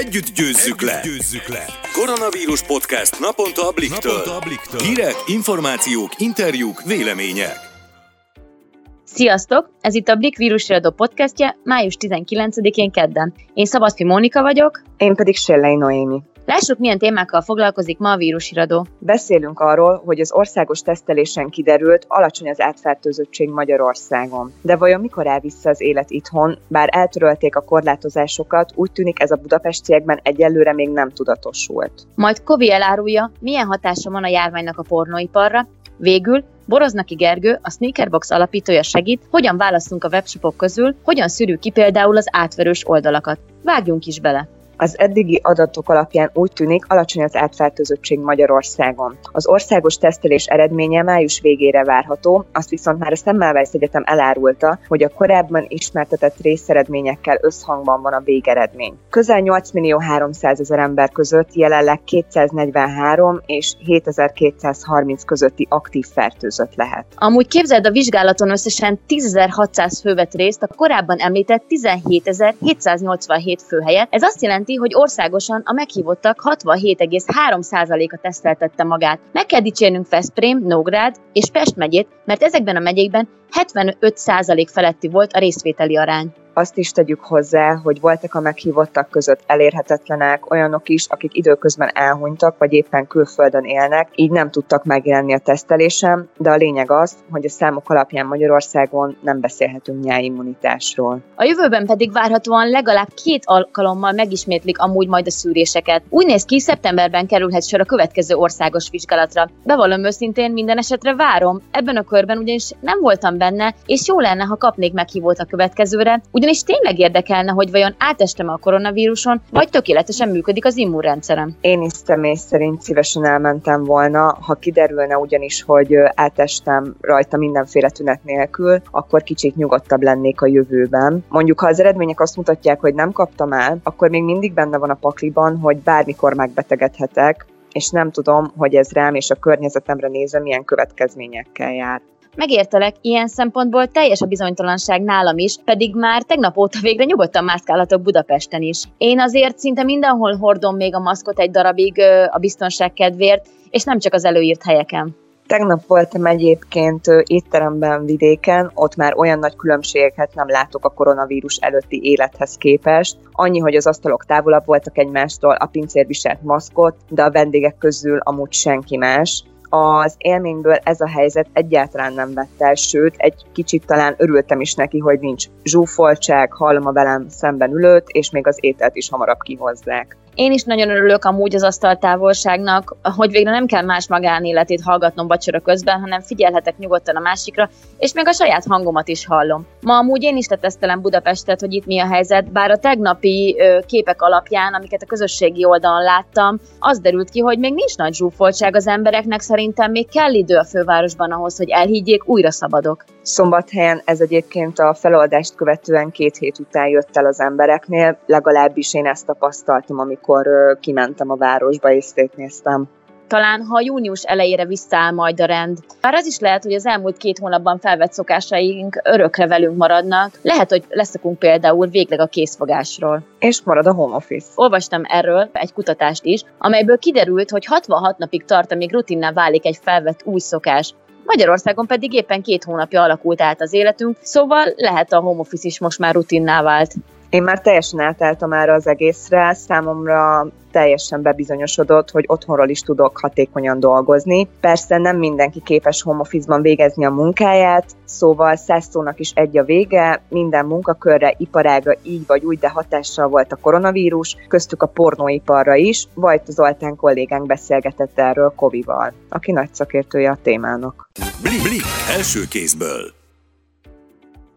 Együtt győzzük, Együtt le. győzzük le! Koronavírus podcast naponta a Bliktől. Naponta a Bliktől. Hírek, információk, interjúk, vélemények. Sziasztok! Ez itt a Blik vírusradó podcastje május 19-én kedden. Én Szabadfi Mónika vagyok. Én pedig Sellei Noémi. Lássuk, milyen témákkal foglalkozik ma a vírusiradó. Beszélünk arról, hogy az országos tesztelésen kiderült, alacsony az átfertőzöttség Magyarországon. De vajon mikor áll vissza az élet itthon? Bár eltörölték a korlátozásokat, úgy tűnik ez a budapestiekben egyelőre még nem tudatosult. Majd Kovi elárulja, milyen hatása van a járványnak a pornóiparra, Végül Boroznaki Gergő, a Sneakerbox alapítója segít, hogyan választunk a webshopok közül, hogyan szűrjük ki például az átverős oldalakat. Vágjunk is bele! Az eddigi adatok alapján úgy tűnik, alacsony az átfertőzöttség Magyarországon. Az országos tesztelés eredménye május végére várható, azt viszont már a Semmelweis Egyetem elárulta, hogy a korábban ismertetett részeredményekkel összhangban van a végeredmény. Közel 8 millió 300 ezer ember között jelenleg 243 és 7230 közötti aktív fertőzött lehet. Amúgy képzeld, a vizsgálaton összesen 10.600 fő vett részt a korábban említett 17.787 fő helyett. Ez azt jelenti, jelenti, hogy országosan a meghívottak 67,3%-a teszteltette magát. Meg kell dicsérnünk Veszprém, Nógrád és Pest megyét, mert ezekben a megyékben 75% feletti volt a részvételi arány. Azt is tegyük hozzá, hogy voltak a meghívottak között elérhetetlenek, olyanok is, akik időközben elhunytak, vagy éppen külföldön élnek, így nem tudtak megjelenni a tesztelésem, de a lényeg az, hogy a számok alapján Magyarországon nem beszélhetünk nyáimmunitásról. A jövőben pedig várhatóan legalább két alkalommal megismétlik amúgy majd a szűréseket. Úgy néz ki, szeptemberben kerülhet sor a következő országos vizsgálatra. Bevallom őszintén, minden esetre várom. Ebben a körben ugyanis nem voltam benne, és jó lenne, ha kapnék meghívót a következőre, ugyanis tényleg érdekelne, hogy vajon átestem a koronavíruson, vagy tökéletesen működik az immunrendszerem. Én is személy szerint szívesen elmentem volna, ha kiderülne ugyanis, hogy átestem rajta mindenféle tünet nélkül, akkor kicsit nyugodtabb lennék a jövőben. Mondjuk, ha az eredmények azt mutatják, hogy nem kaptam el, akkor még mindig benne van a pakliban, hogy bármikor megbetegedhetek, és nem tudom, hogy ez rám és a környezetemre nézve milyen következményekkel jár. Megértelek, ilyen szempontból teljes a bizonytalanság nálam is, pedig már tegnap óta végre nyugodtan mászkálhatok Budapesten is. Én azért szinte mindenhol hordom még a maszkot egy darabig a biztonság kedvéért, és nem csak az előírt helyeken. Tegnap voltam egyébként étteremben vidéken, ott már olyan nagy különbségeket nem látok a koronavírus előtti élethez képest. Annyi, hogy az asztalok távolabb voltak egymástól, a pincér viselt maszkot, de a vendégek közül amúgy senki más az élményből ez a helyzet egyáltalán nem vett el, sőt, egy kicsit talán örültem is neki, hogy nincs zsúfoltság, hallom a velem szemben ülőt, és még az ételt is hamarabb kihozzák. Én is nagyon örülök amúgy az asztaltávolságnak, hogy végre nem kell más magánéletét hallgatnom vacsora közben, hanem figyelhetek nyugodtan a másikra, és még a saját hangomat is hallom. Ma amúgy én is tetesztelem Budapestet, hogy itt mi a helyzet, bár a tegnapi képek alapján, amiket a közösségi oldalon láttam, az derült ki, hogy még nincs nagy zsúfoltság az embereknek, szerintem még kell idő a fővárosban ahhoz, hogy elhiggyék, újra szabadok. Szombathelyen ez egyébként a feloldást követően két hét után jött el az embereknél, legalábbis én ezt tapasztaltam, amikor kimentem a városba és szétnéztem talán ha június elejére visszaáll majd a rend. Már az is lehet, hogy az elmúlt két hónapban felvett szokásaink örökre velünk maradnak. Lehet, hogy leszakunk például végleg a készfogásról. És marad a home office. Olvastam erről egy kutatást is, amelyből kiderült, hogy 66 napig tart, amíg rutinná válik egy felvett új szokás. Magyarországon pedig éppen két hónapja alakult át az életünk, szóval lehet a home office is most már rutinná vált. Én már teljesen átálltam erre az egészre, számomra teljesen bebizonyosodott, hogy otthonról is tudok hatékonyan dolgozni. Persze nem mindenki képes home office-ban végezni a munkáját, szóval száz is egy a vége, minden munkakörre, iparágra így vagy úgy, de hatással volt a koronavírus, köztük a pornóiparra is. Vajta Zoltán kollégánk beszélgetett erről Kovival, aki nagy szakértője a témának. Blik, Blik első kézből.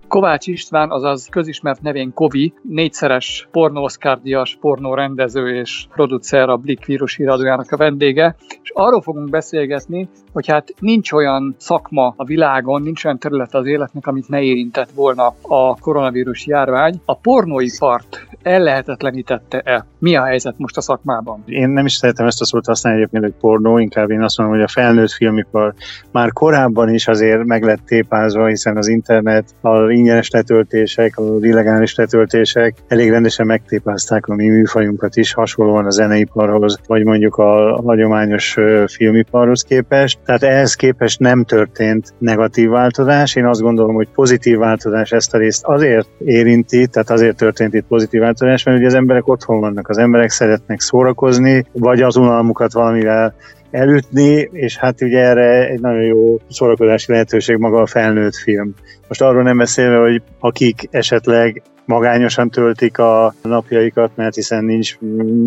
Kovács István, azaz közismert nevén Kovi, négyszeres pornószkárdias pornórendező és producer a Blik vírus híradójának a vendége, és arról fogunk beszélgetni, hogy hát nincs olyan szakma a világon, nincs olyan terület az életnek, amit ne érintett volna a koronavírus járvány. A pornóipart ellehetetlenítette-e? Mi a helyzet most a szakmában? Én nem is szeretem ezt a szót használni egyébként, hogy pornó, inkább én azt mondom, hogy a felnőtt filmipar már korábban is azért meg lett tépázva, hiszen az internet, a ingyenes letöltések, az illegális letöltések elég rendesen megtépázták a mi műfajunkat is, hasonlóan a zeneiparhoz, vagy mondjuk a hagyományos filmiparhoz képest. Tehát ehhez képest nem történt negatív változás. Én azt gondolom, hogy pozitív változás ezt a részt azért érinti, tehát azért történt itt pozitív változás, mert ugye az emberek otthon vannak, az emberek szeretnek szórakozni, vagy az unalmukat valamivel elütni, és hát ugye erre egy nagyon jó szórakozási lehetőség maga a felnőtt film. Most arról nem beszélve, hogy akik esetleg magányosan töltik a napjaikat, mert hiszen nincs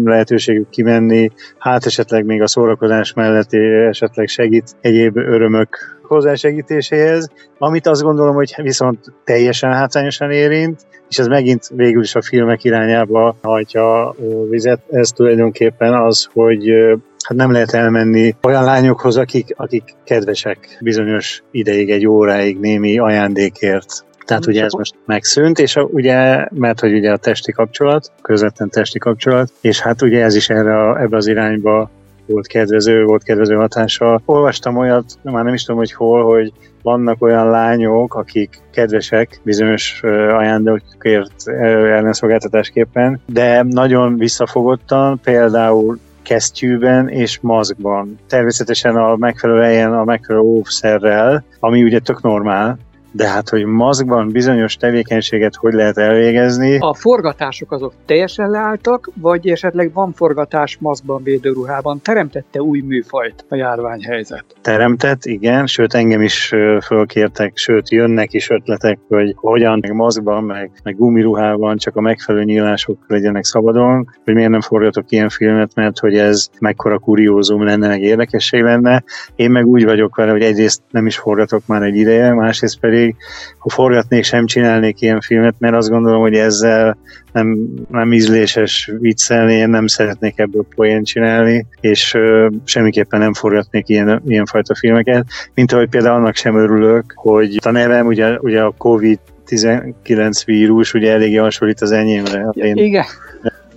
lehetőségük kimenni, hát esetleg még a szórakozás mellett esetleg segít egyéb örömök hozzásegítéséhez, amit azt gondolom, hogy viszont teljesen hátrányosan érint, és ez megint végül is a filmek irányába hajtja vizet. Ez tulajdonképpen az, hogy hát nem lehet elmenni olyan lányokhoz, akik, akik kedvesek bizonyos ideig, egy óráig némi ajándékért. Tehát ugye ez most megszűnt, és a, ugye, mert hogy ugye a testi kapcsolat, közvetlen testi kapcsolat, és hát ugye ez is erre a, ebbe az irányba volt kedvező, volt kedvező hatása. Olvastam olyat, már nem is tudom, hogy hol, hogy vannak olyan lányok, akik kedvesek bizonyos ajándékokért ellenszolgáltatásképpen, de nagyon visszafogottan, például kesztyűben és maszkban. Természetesen a megfelelő helyen a megfelelő óvszerrel, ami ugye tök normál, de hát, hogy maszkban bizonyos tevékenységet hogy lehet elvégezni. A forgatások azok teljesen leálltak, vagy esetleg van forgatás maszkban, védőruhában? Teremtette új műfajt a járványhelyzet? Teremtett, igen, sőt engem is fölkértek, sőt jönnek is ötletek, hogy hogyan, meg maszkban, meg, meg gumiruhában csak a megfelelő nyílások legyenek szabadon, hogy miért nem forgatok ilyen filmet, mert hogy ez mekkora kuriózum lenne, meg érdekesség lenne. Én meg úgy vagyok vele, hogy egyrészt nem is forgatok már egy ideje, másrészt pedig még, ha forgatnék, sem csinálnék ilyen filmet, mert azt gondolom, hogy ezzel nem, nem ízléses viccelni, én nem szeretnék ebből poén csinálni, és ö, semmiképpen nem forgatnék ilyen fajta filmeket, mint ahogy például annak sem örülök, hogy a nevem ugye, ugye a COVID 19 vírus ugye eléggé hasonlít az enyémre. Én, Igen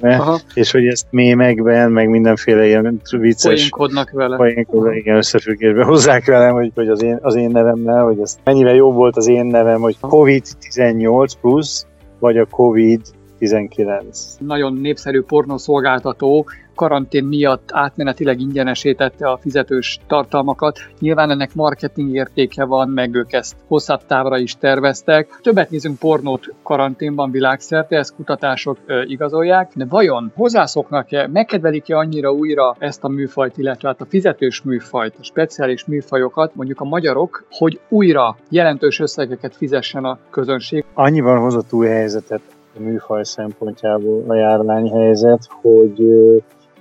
Aha. és hogy ezt mémekben, meg mindenféle ilyen vicces... Poénkodnak vele. Poénkodnak, igen, összefüggésben hozzák velem, hogy, hogy az, én, az én nevemmel, hogy ez mennyivel jobb volt az én nevem, hogy COVID-18 plusz, vagy a COVID 19. Nagyon népszerű pornószolgáltató karantén miatt átmenetileg ingyenesítette a fizetős tartalmakat. Nyilván ennek marketing értéke van, meg ők ezt hosszabb távra is terveztek. Többet nézünk pornót karanténban világszerte, ezt kutatások igazolják, de vajon hozzászoknak-e, megkedvelik-e annyira újra ezt a műfajt, illetve hát a fizetős műfajt, a speciális műfajokat, mondjuk a magyarok, hogy újra jelentős összegeket fizessen a közönség? Annyiban hozott új helyzetet a műfaj szempontjából a járványhelyzet, hogy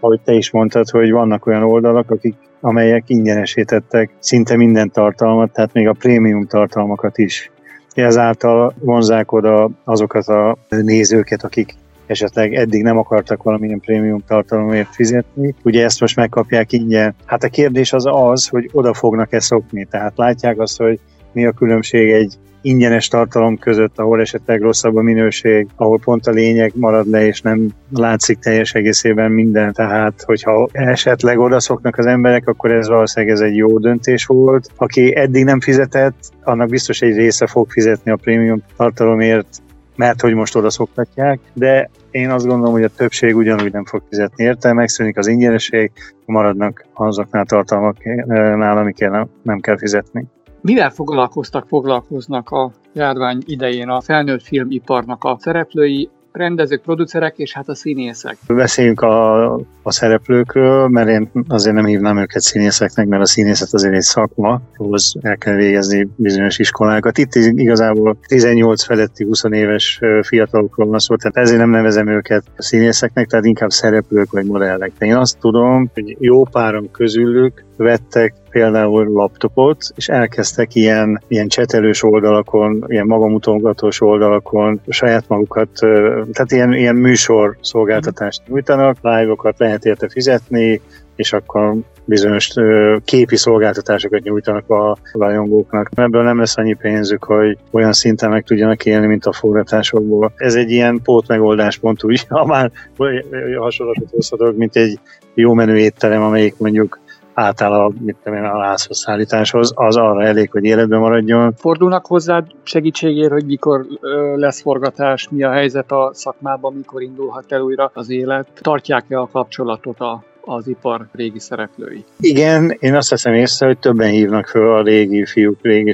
ahogy te is mondtad, hogy vannak olyan oldalak, akik amelyek ingyenesítettek szinte minden tartalmat, tehát még a prémium tartalmakat is. Ezáltal vonzák oda azokat a nézőket, akik esetleg eddig nem akartak valamilyen prémium tartalomért fizetni. Ugye ezt most megkapják ingyen. Hát a kérdés az az, hogy oda fognak-e szokni. Tehát látják azt, hogy mi a különbség egy ingyenes tartalom között, ahol esetleg rosszabb a minőség, ahol pont a lényeg marad le, és nem látszik teljes egészében minden. Tehát, hogyha esetleg odaszoknak az emberek, akkor ez valószínűleg ez egy jó döntés volt. Aki eddig nem fizetett, annak biztos egy része fog fizetni a prémium tartalomért, mert hogy most oda szoktatják, de én azt gondolom, hogy a többség ugyanúgy nem fog fizetni érte, megszűnik az ingyenesség, maradnak azoknál tartalmaknál, amikkel nem kell fizetni. Mivel foglalkoztak, foglalkoznak a járvány idején a felnőtt filmiparnak a szereplői, rendezők, producerek és hát a színészek. Beszéljünk a, a szereplőkről, mert én azért nem hívnám őket színészeknek, mert a színészet azért egy szakma, ahhoz el kell végezni bizonyos iskolákat. Itt igazából 18 feletti 20 éves fiatalokról van szó, tehát ezért nem nevezem őket színészeknek, tehát inkább szereplők vagy modellek. De én azt tudom, hogy jó párom közülük vettek például laptopot, és elkezdtek ilyen, ilyen csetelős oldalakon, ilyen magamutogatós oldalakon saját magukat, tehát ilyen, ilyen műsor szolgáltatást nyújtanak, live-okat lehet érte fizetni, és akkor bizonyos képi szolgáltatásokat nyújtanak a rajongóknak. Ebből nem lesz annyi pénzük, hogy olyan szinten meg tudjanak élni, mint a forgatásokból. Ez egy ilyen pótmegoldás pont úgy, ha már hasonlatot hozhatok, mint egy jó menő étterem, amelyik mondjuk átáll a, mit tudom én, a lázhoz szállításhoz, az arra elég, hogy életben maradjon. Fordulnak hozzád segítségért, hogy mikor lesz forgatás, mi a helyzet a szakmában, mikor indulhat el újra az élet? Tartják-e a kapcsolatot a az ipar régi szereplői. Igen, én azt hiszem észre, hogy többen hívnak föl a régi fiúk, régi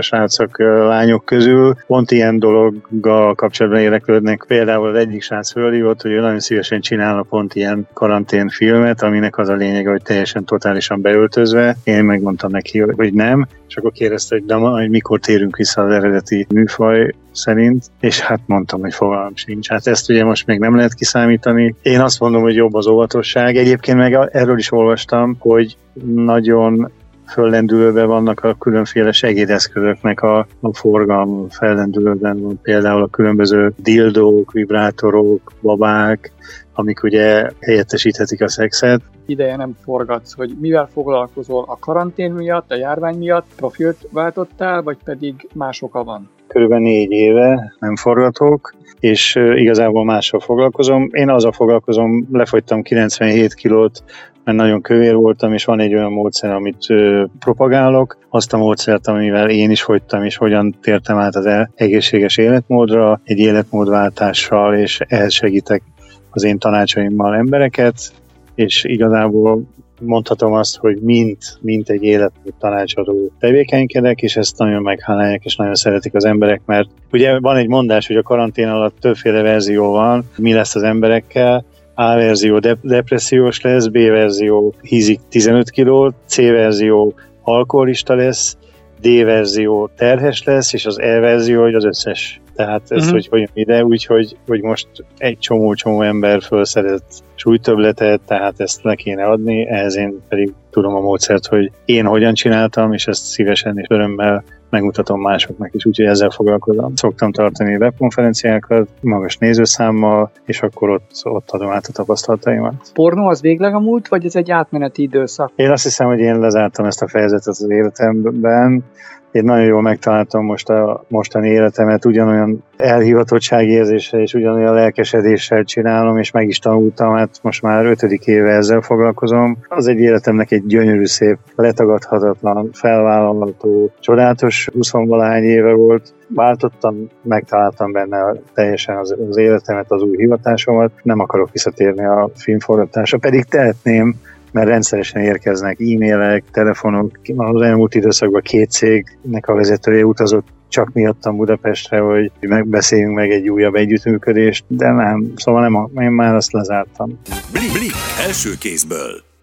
srácok, lányok közül. Pont ilyen dologgal kapcsolatban érdeklődnek. Például az egyik srác fölhívott, hogy ő nagyon szívesen csinálna pont ilyen karanténfilmet, aminek az a lényege, hogy teljesen totálisan beöltözve. Én megmondtam neki, hogy nem, és akkor kérdezte, hogy de majd mikor térünk vissza az eredeti műfaj szerint, és hát mondtam, hogy fogalmam sincs. Hát ezt ugye most még nem lehet kiszámítani. Én azt mondom, hogy jobb az óvatosság. Egyébként meg erről is olvastam, hogy nagyon föllendülőben vannak a különféle segédeszközöknek a, a forgalom fellendülőben van például a különböző dildók, vibrátorok, babák, amik ugye helyettesíthetik a szexet. Ideje nem forgatsz, hogy mivel foglalkozol a karantén miatt, a járvány miatt, profilt váltottál, vagy pedig más oka van? Körülbelül négy éve nem forgatok, és igazából mással foglalkozom. Én azzal foglalkozom, lefogytam 97 kilót, mert nagyon kövér voltam, és van egy olyan módszer, amit ö, propagálok, azt a módszert, amivel én is fogytam, és hogyan tértem át az egészséges életmódra, egy életmódváltással, és ehhez segítek az én tanácsaimmal embereket, és igazából mondhatom azt, hogy mint, mint egy életmód tanácsadó tevékenykedek, és ezt nagyon meghálálják, és nagyon szeretik az emberek, mert ugye van egy mondás, hogy a karantén alatt többféle verzió van, mi lesz az emberekkel, a verzió de- depressziós lesz, B verzió hízik 15 kilót, C verzió alkoholista lesz, D verzió terhes lesz, és az E verzió, hogy az összes. Tehát ez, uh-huh. hogy hogyan ide, úgyhogy hogy most egy csomó-csomó ember felszedett súlytöbletet, tehát ezt le kéne adni, ehhez én pedig tudom a módszert, hogy én hogyan csináltam, és ezt szívesen és örömmel megmutatom másoknak is, úgyhogy ezzel foglalkozom. Szoktam tartani webkonferenciákat, magas nézőszámmal, és akkor ott, ott adom át a tapasztalataimat. Pornó az végleg a múlt, vagy ez egy átmeneti időszak? Én azt hiszem, hogy én lezártam ezt a fejezetet az életemben, én nagyon jól megtaláltam most a mostani életemet, ugyanolyan elhivatottságérzéssel és ugyanolyan lelkesedéssel csinálom, és meg is tanultam, hát most már ötödik éve ezzel foglalkozom. Az egy életemnek egy gyönyörű, szép, letagadhatatlan, felvállalható, csodálatos 20 éve volt. Váltottam, megtaláltam benne teljesen az, az életemet, az új hivatásomat. Nem akarok visszatérni a filmforgatásra, pedig tehetném, mert rendszeresen érkeznek e-mailek, telefonok. Az elmúlt időszakban két cégnek a vezetője utazott csak miattam Budapestre, hogy megbeszéljünk meg egy újabb együttműködést, de nem, szóval nem, én már azt lezártam. Blik, első kézből.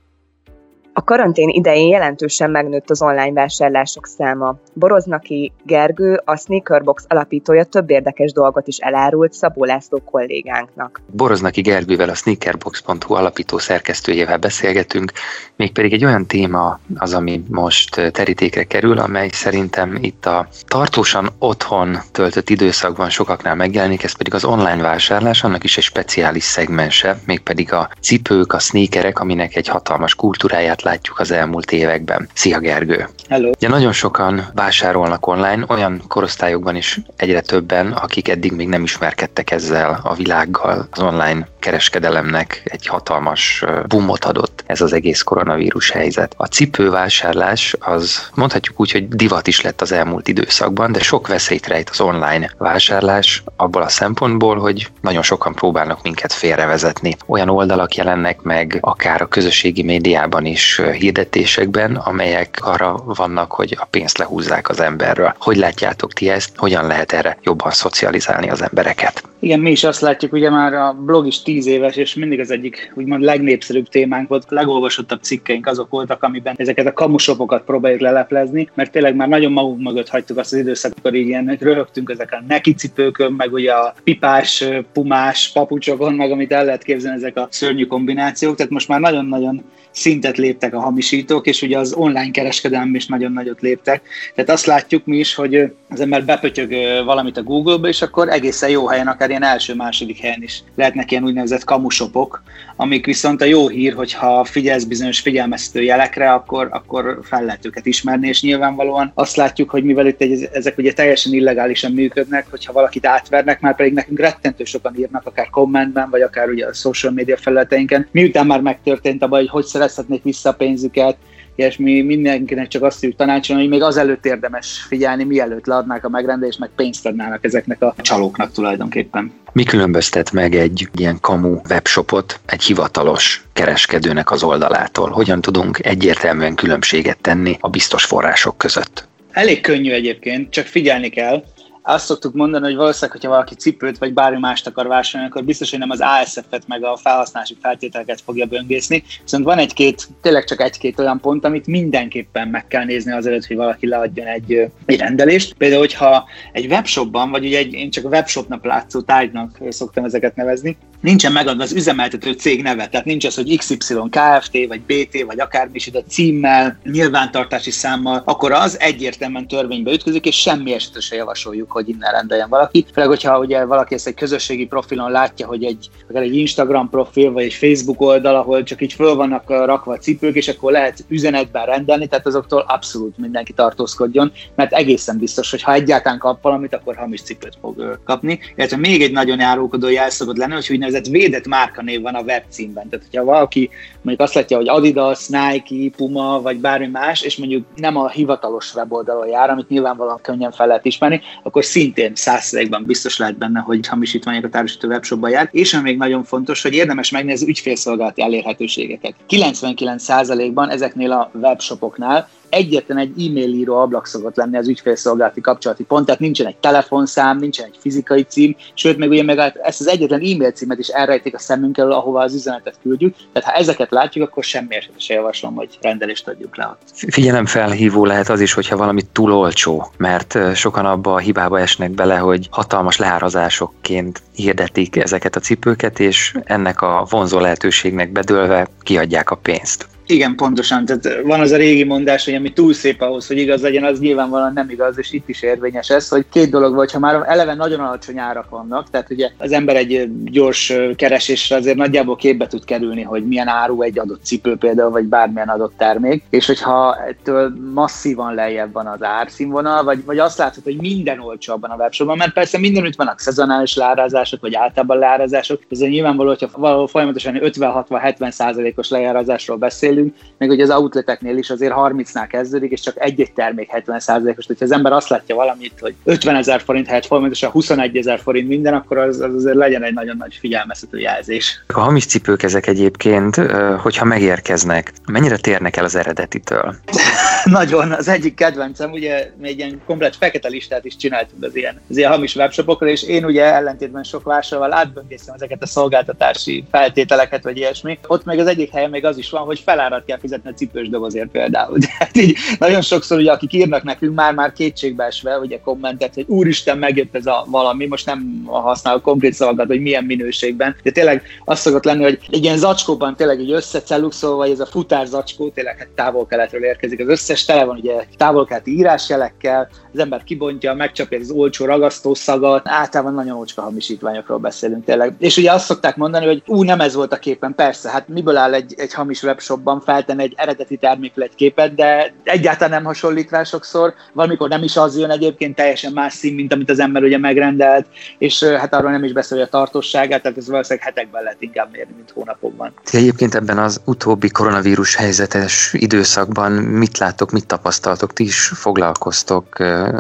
A karantén idején jelentősen megnőtt az online vásárlások száma. Boroznaki Gergő, a Sneakerbox alapítója több érdekes dolgot is elárult Szabó László kollégánknak. Boroznaki Gergővel a sneakerbox.hu alapító szerkesztőjével beszélgetünk, mégpedig egy olyan téma az, ami most terítékre kerül, amely szerintem itt a tartósan otthon töltött időszakban sokaknál megjelenik, ez pedig az online vásárlás, annak is egy speciális szegmense, mégpedig a cipők, a sneakerek, aminek egy hatalmas kultúráját látjuk az elmúlt években. Szia Gergő! Hello! Ugye nagyon sokan vásárolnak online, olyan korosztályokban is egyre többen, akik eddig még nem ismerkedtek ezzel a világgal. Az online kereskedelemnek egy hatalmas boomot adott ez az egész koronavírus helyzet. A cipővásárlás az mondhatjuk úgy, hogy divat is lett az elmúlt időszakban, de sok veszélyt rejt az online vásárlás abból a szempontból, hogy nagyon sokan próbálnak minket félrevezetni. Olyan oldalak jelennek meg, akár a közösségi médiában is hirdetésekben, amelyek arra vannak, hogy a pénzt lehúzzák az emberről. Hogy látjátok ti ezt? Hogyan lehet erre jobban szocializálni az embereket? Igen, mi is azt látjuk, ugye már a blog is tíz éves, és mindig az egyik úgymond legnépszerűbb témánk volt, legolvasottabb cikkeink azok voltak, amiben ezeket a kamusopokat próbáljuk leleplezni, mert tényleg már nagyon magunk mögött hagytuk azt az időszakot, amikor ilyen röhögtünk ezek a nekicipőkön, meg ugye a pipás, pumás papucsokon, meg amit el lehet képzelni ezek a szörnyű kombinációk, tehát most már nagyon-nagyon szintet léptek a hamisítók, és ugye az online kereskedelem is nagyon nagyot léptek. Tehát azt látjuk mi is, hogy az ember bepötyög valamit a Google-ba, és akkor egészen jó helyen akár ilyen első-második helyen is lehetnek ilyen úgynevezett kamusopok, amik viszont a jó hír, hogyha figyelsz bizonyos figyelmeztető jelekre, akkor, akkor fel lehet őket ismerni, és nyilvánvalóan azt látjuk, hogy mivel itt egy, ezek ugye teljesen illegálisan működnek, hogyha valakit átvernek, már pedig nekünk rettentő sokan írnak, akár kommentben, vagy akár ugye a social media felületeinken, miután már megtörtént a baj, hogy hogy szerezhetnék vissza a pénzüket, és mi mindenkinek csak azt tudjuk tanácsolni, hogy még azelőtt érdemes figyelni, mielőtt leadnák a megrendelést, meg pénzt adnának ezeknek a csalóknak tulajdonképpen. Mi különböztet meg egy ilyen kamu webshopot egy hivatalos kereskedőnek az oldalától? Hogyan tudunk egyértelműen különbséget tenni a biztos források között? Elég könnyű egyébként, csak figyelni kell azt szoktuk mondani, hogy valószínűleg, hogyha valaki cipőt vagy bármi mást akar vásárolni, akkor biztos, hogy nem az ASF-et meg a felhasználási feltételeket fogja böngészni. Viszont van egy-két, tényleg csak egy-két olyan pont, amit mindenképpen meg kell nézni azelőtt, hogy valaki leadjon egy, egy rendelést. Például, hogyha egy webshopban, vagy ugye egy, én csak a webshopnak látszó tárgynak szoktam ezeket nevezni, nincsen megadva az üzemeltető cég neve, tehát nincs az, hogy XY Kft. vagy BT, vagy akármi is a címmel, nyilvántartási számmal, akkor az egyértelműen törvénybe ütközik, és semmi esetre se javasoljuk, hogy innen rendeljen valaki. Főleg, hogyha ugye valaki ezt egy közösségi profilon látja, hogy egy, akár egy Instagram profil, vagy egy Facebook oldal, ahol csak így föl vannak rakva a cipők, és akkor lehet üzenetben rendelni, tehát azoktól abszolút mindenki tartózkodjon, mert egészen biztos, hogy ha egyáltalán kap valamit, akkor hamis cipőt fog kapni. Illetve még egy nagyon járókodó jel szokott lenni, hogy úgynevezett védett márkanév van a webcímben. Tehát, hogyha valaki mondjuk azt látja, hogy Adidas, Nike, Puma, vagy bármi más, és mondjuk nem a hivatalos weboldalon jár, amit nyilvánvalóan könnyen fel lehet ismerni, akkor szintén százszerékban biztos lehet benne, hogy hamisítványokat árusító webshopba jár. És ami még nagyon fontos, hogy érdemes megnézni ügyfélszolgálati elérhetőségeket. 99%-ban ezeknél a webshopoknál egyetlen egy e-mail író ablak szokott lenni az ügyfélszolgálati kapcsolati pont, tehát nincsen egy telefonszám, nincsen egy fizikai cím, sőt, még ugye meg ezt az egyetlen e-mail címet is elrejtik a szemünk elől, ahova az üzenetet küldjük. Tehát ha ezeket látjuk, akkor semmi esetre se javaslom, hogy rendelést adjuk le ott. Figyelem felhívó lehet az is, hogyha valami túl olcsó, mert sokan abba a hibába esnek bele, hogy hatalmas leárazásokként hirdetik ezeket a cipőket, és ennek a vonzó lehetőségnek bedőlve kiadják a pénzt. Igen, pontosan. Tehát van az a régi mondás, hogy ami túl szép ahhoz, hogy igaz legyen, az nyilvánvalóan nem igaz, és itt is érvényes ez, hogy két dolog vagy, ha már eleve nagyon alacsony árak vannak, tehát ugye az ember egy gyors keresésre azért nagyjából képbe tud kerülni, hogy milyen áru egy adott cipő például, vagy bármilyen adott termék, és hogyha ettől masszívan lejjebb van az árszínvonal, vagy, vagy azt látod, hogy minden olcsó abban a webshopban, mert persze mindenütt vannak szezonális leárazások, vagy általában leárazások, ez nyilvánvaló, hogyha valahol folyamatosan 50-60-70 százalékos leárazásról beszélünk, beszélünk, még hogy az outleteknél is azért 30-nál kezdődik, és csak egy-egy termék 70%-os. Hogyha az ember azt látja valamit, hogy 50 ezer forint helyett folyamatosan 21 ezer forint minden, akkor az, az azért legyen egy nagyon nagy figyelmeztető jelzés. A hamis cipők ezek egyébként, hogyha megérkeznek, mennyire térnek el az eredetitől? nagyon. Az egyik kedvencem, ugye még ilyen komplet fekete listát is csináltunk az ilyen, az ilyen hamis webshopokra, és én ugye ellentétben sok vásárlóval átböngészem ezeket a szolgáltatási feltételeket, vagy ilyesmi. Ott még az egyik helyen még az is van, hogy felárat kell fizetni a cipős dobozért például. De hát így nagyon sokszor, ugye, akik írnak nekünk már-már kétségbeesve, ugye kommentet, hogy úristen, megjött ez a valami, most nem használok konkrét szavakat, hogy milyen minőségben, de tényleg azt szokott lenni, hogy egy ilyen zacskóban tényleg egy összecelluxol, vagy ez a futár zacskó tényleg hát távol-keletről érkezik az összes, tele van ugye távol-keleti írásjelekkel, az ember kibontja, megcsapja az olcsó ragasztószagat, általában nagyon ócska hamisítványokról beszélünk tényleg. És ugye azt szokták mondani, hogy ú, nem ez volt a képen, persze, hát miből áll egy, egy hamis webshopban feltenni egy eredeti termékről egy képet, de egyáltalán nem hasonlít rá sokszor, valamikor nem is az jön egyébként, teljesen más szín, mint amit az ember ugye megrendelt, és hát arról nem is beszél, a tartóságát, tehát ez valószínűleg hetekben lehet inkább mérni, mint hónapokban. Egyébként ebben az utóbbi koronavírus helyzetes időszakban mit látok, mit tapasztaltok, ti is foglalkoztok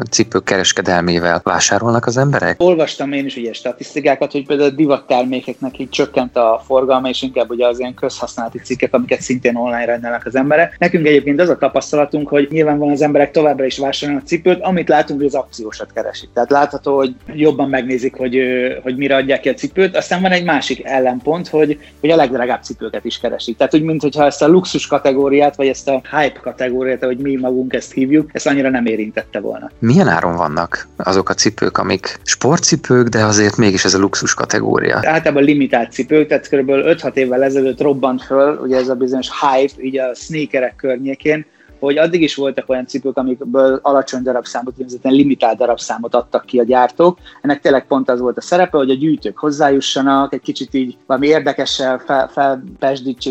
cipők kereskedelmével vásárolnak az emberek? Olvastam én is ugye statisztikákat, hogy például a divattermékeknek így csökkent a forgalma, és inkább ugye az ilyen közhasználati cikkek, amiket szintén online rendelnek az emberek. Nekünk egyébként az a tapasztalatunk, hogy nyilvánvalóan az emberek továbbra is vásárolnak cipőt, amit látunk, hogy az akciósat keresik. Tehát látható, hogy jobban megnézik, hogy, hogy mire adják ki a cipőt. Aztán van egy másik ellenpont, hogy, hogy a legdrágább cipőket is keresik. Tehát úgy, mintha ezt a luxus kategóriát, vagy ezt a hype kategóriát, hogy mi magunk ezt hívjuk, ezt annyira nem érintette volna. Milyen áron vannak azok a cipők, amik sportcipők, de azért mégis ez a luxus kategória? Általában limitált cipők, tehát kb. 5-6 évvel ezelőtt robbant föl, ugye ez a bizonyos hype, így a sneakerek környékén, hogy addig is voltak olyan cipők, amikből alacsony darabszámot, úgynevezett limitált darabszámot adtak ki a gyártók. Ennek tényleg pont az volt a szerepe, hogy a gyűjtők hozzájussanak, egy kicsit így valami érdekessel fel,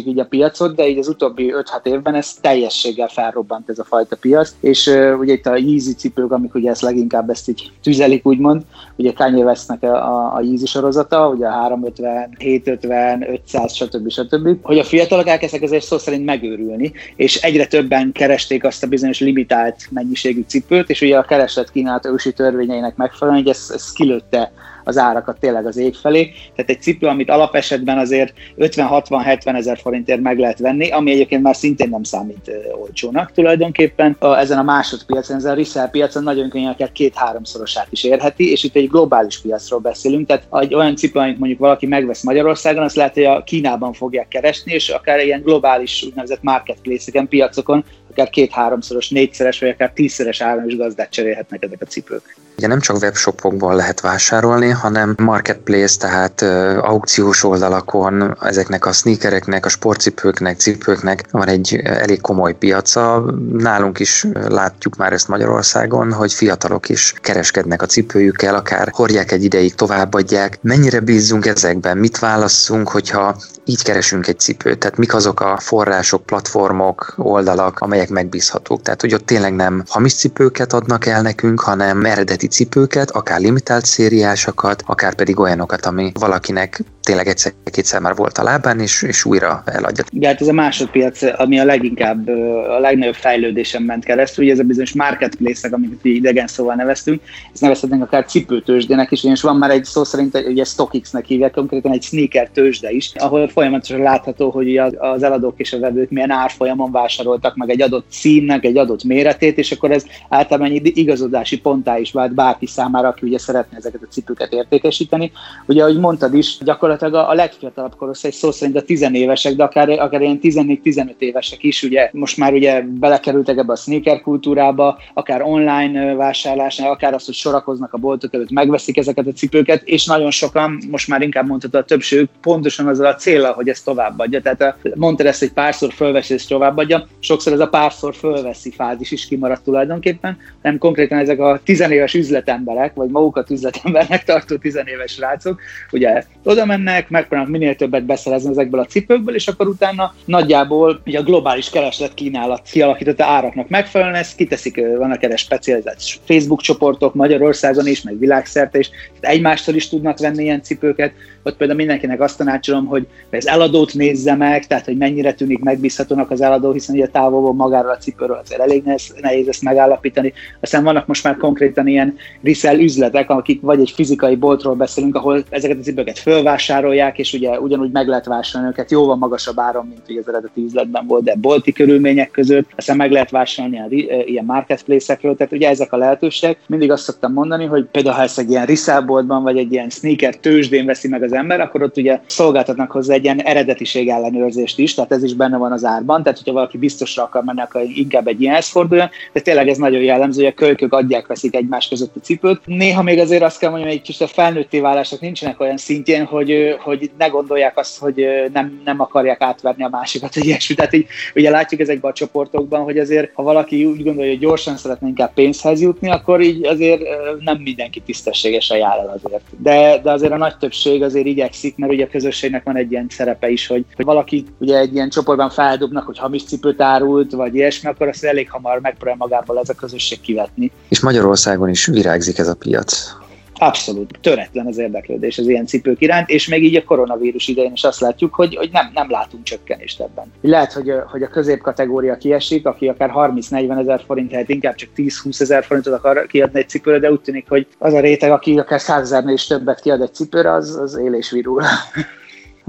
így a piacot, de így az utóbbi 5-6 évben ez teljességgel felrobbant ez a fajta piac, és uh, ugye itt a Yeezy cipők, amik ugye ezt leginkább ezt így tüzelik, úgymond, ugye Kanye Westnek a, a, a Yeezy sorozata, ugye a 350, 750, 500%, stb. stb. Hogy a fiatalok elkezdtek ezért szó szerint megőrülni, és egyre többen keresték azt a bizonyos limitált mennyiségű cipőt, és ugye a kereslet kínálat ősi törvényeinek megfelelően, hogy ez, ez kilőtte az árakat tényleg az ég felé. Tehát egy cipő, amit alapesetben azért 50-60-70 ezer forintért meg lehet venni, ami egyébként már szintén nem számít olcsónak tulajdonképpen. Ezen a másodpiacon, ezen a resell piacon nagyon könnyen akár két-háromszorosát is érheti, és itt egy globális piacról beszélünk, tehát egy olyan cipő, amit mondjuk valaki megvesz Magyarországon, azt lehet, hogy a Kínában fogják keresni, és akár ilyen globális úgynevezett marketplace-eken, piacokon akár két-háromszoros, négyszeres, vagy akár tízszeres áron is gazdát cserélhetnek ezek a cipők. Ugye nem csak webshopokból lehet vásárolni, hanem marketplace, tehát aukciós oldalakon ezeknek a sneakereknek, a sportcipőknek, cipőknek van egy elég komoly piaca. Nálunk is látjuk már ezt Magyarországon, hogy fiatalok is kereskednek a cipőjükkel, akár hordják egy ideig, továbbadják. Mennyire bízzunk ezekben? Mit válasszunk, hogyha így keresünk egy cipőt? Tehát mik azok a források, platformok, oldalak, amelyek megbízhatók? Tehát, hogy ott tényleg nem hamis cipőket adnak el nekünk, hanem eredeti cipőket, akár limitált szériásokat, akár pedig olyanokat, ami valakinek tényleg egyszer-kétszer már volt a lábán, és, és újra eladja. Igen, hát ez a másodpiac, ami a leginkább, a legnagyobb fejlődésen ment keresztül, ugye ez a bizonyos marketplace amit idegen szóval neveztünk, ezt nevezhetnénk akár cipőtősdének is, és van már egy szó szerint, ugye StockX-nek hívják, konkrétan egy sneaker tőzsde is, ahol folyamatosan látható, hogy az eladók és a vevők milyen árfolyamon vásároltak meg egy adott címnek, egy adott méretét, és akkor ez általában egy igazodási pontá is vált bárki számára, aki ugye szeretne ezeket a cipőket értékesíteni. Ugye, ahogy mondtad is, gyakorlatilag a legfiatalabb korosztály szó szerint a tizenévesek, de akár, akár ilyen 14-15 évesek is, ugye most már ugye belekerültek ebbe a sneaker kultúrába, akár online vásárlásnál, akár azt, hogy sorakoznak a boltok előtt, megveszik ezeket a cipőket, és nagyon sokan, most már inkább mondható a többség, pontosan azzal a célra, hogy ezt továbbadja. Tehát mondta ezt, hogy párszor fölveszi és továbbadja, sokszor ez a párszor fölveszi fázis is kimaradt tulajdonképpen, nem konkrétan ezek a tizenéves üzletemberek, vagy magukat üzletembernek tartó tizenéves rácok, ugye oda mennek, megpróbálnak minél többet beszerezni ezekből a cipőkből, és akkor utána nagyjából ugye a globális kereslet kínálat kialakította áraknak megfelelően, ezt kiteszik, vannak erre specializált Facebook csoportok Magyarországon is, meg világszerte is, egymástól is tudnak venni ilyen cipőket, ott például mindenkinek azt tanácsolom, hogy az eladót nézze meg, tehát hogy mennyire tűnik megbízhatónak az eladó, hiszen ugye távolból magáról a cipőről azért elég nehéz, nehéz ezt megállapítani. Aztán vannak most már konkrétan ilyen resell üzletek, akik vagy egy fizikai boltról beszélünk, ahol ezeket a cipőket fölvásárolják, és ugye ugyanúgy meg lehet vásárolni őket jóval magasabb áron, mint ugye az eredeti üzletben volt, de bolti körülmények között, aztán meg lehet vásárolni ilyen marketplace-ekről, tehát ugye ezek a lehetőségek. Mindig azt szoktam mondani, hogy például ha ezt egy ilyen resell boltban, vagy egy ilyen sneaker tőzsdén veszi meg az ember, akkor ott ugye szolgáltatnak hozzá egy ilyen eredetiség ellenőrzést is, tehát ez is benne van az árban, tehát hogyha valaki biztosra akar menni, akkor inkább egy ilyenhez forduljon, de tényleg ez nagyon jellemző, hogy a kölykök adják, veszik egymás között a cipőt. Néha még azért azt kell mondjam, hogy egy kicsit a felnőtté válások nincsenek olyan szintjén, hogy, hogy ne gondolják azt, hogy nem, nem akarják átverni a másikat, hogy ilyesmi. Tehát így, ugye látjuk ezekben a csoportokban, hogy azért, ha valaki úgy gondolja, hogy gyorsan szeretne inkább pénzhez jutni, akkor így azért nem mindenki tisztességesen jár el azért. De, de azért a nagy többség azért igyekszik, mert ugye a közösségnek van egy ilyen szerepe is, hogy, hogy valaki ugye egy ilyen csoportban feldobnak, hogy hamis cipőt árult, vagy ilyesmi, akkor azt elég hamar megpróbál magából ez a közösség kivetni. És Magyarországon is virágzik ez a piac. Abszolút töretlen az érdeklődés az ilyen cipők iránt, és még így a koronavírus idején is azt látjuk, hogy, hogy nem, nem látunk csökkenést ebben. Lehet, hogy, hogy a középkategória kiesik, aki akár 30-40 ezer forint helyett inkább csak 10-20 ezer forintot akar kiadni egy cipőre, de úgy tűnik, hogy az a réteg, aki akár 100 ezernél is többet kiad egy cipőre, az, az él és virul.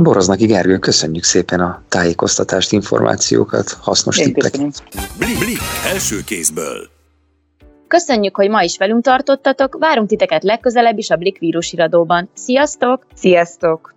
Boroznaki Gergő, köszönjük szépen a tájékoztatást, információkat, hasznos Én tippek. Blik, Blik első kézből. Köszönjük, hogy ma is velünk tartottatok, várunk titeket legközelebb is a Blik vírusiradóban. Sziasztok! Sziasztok!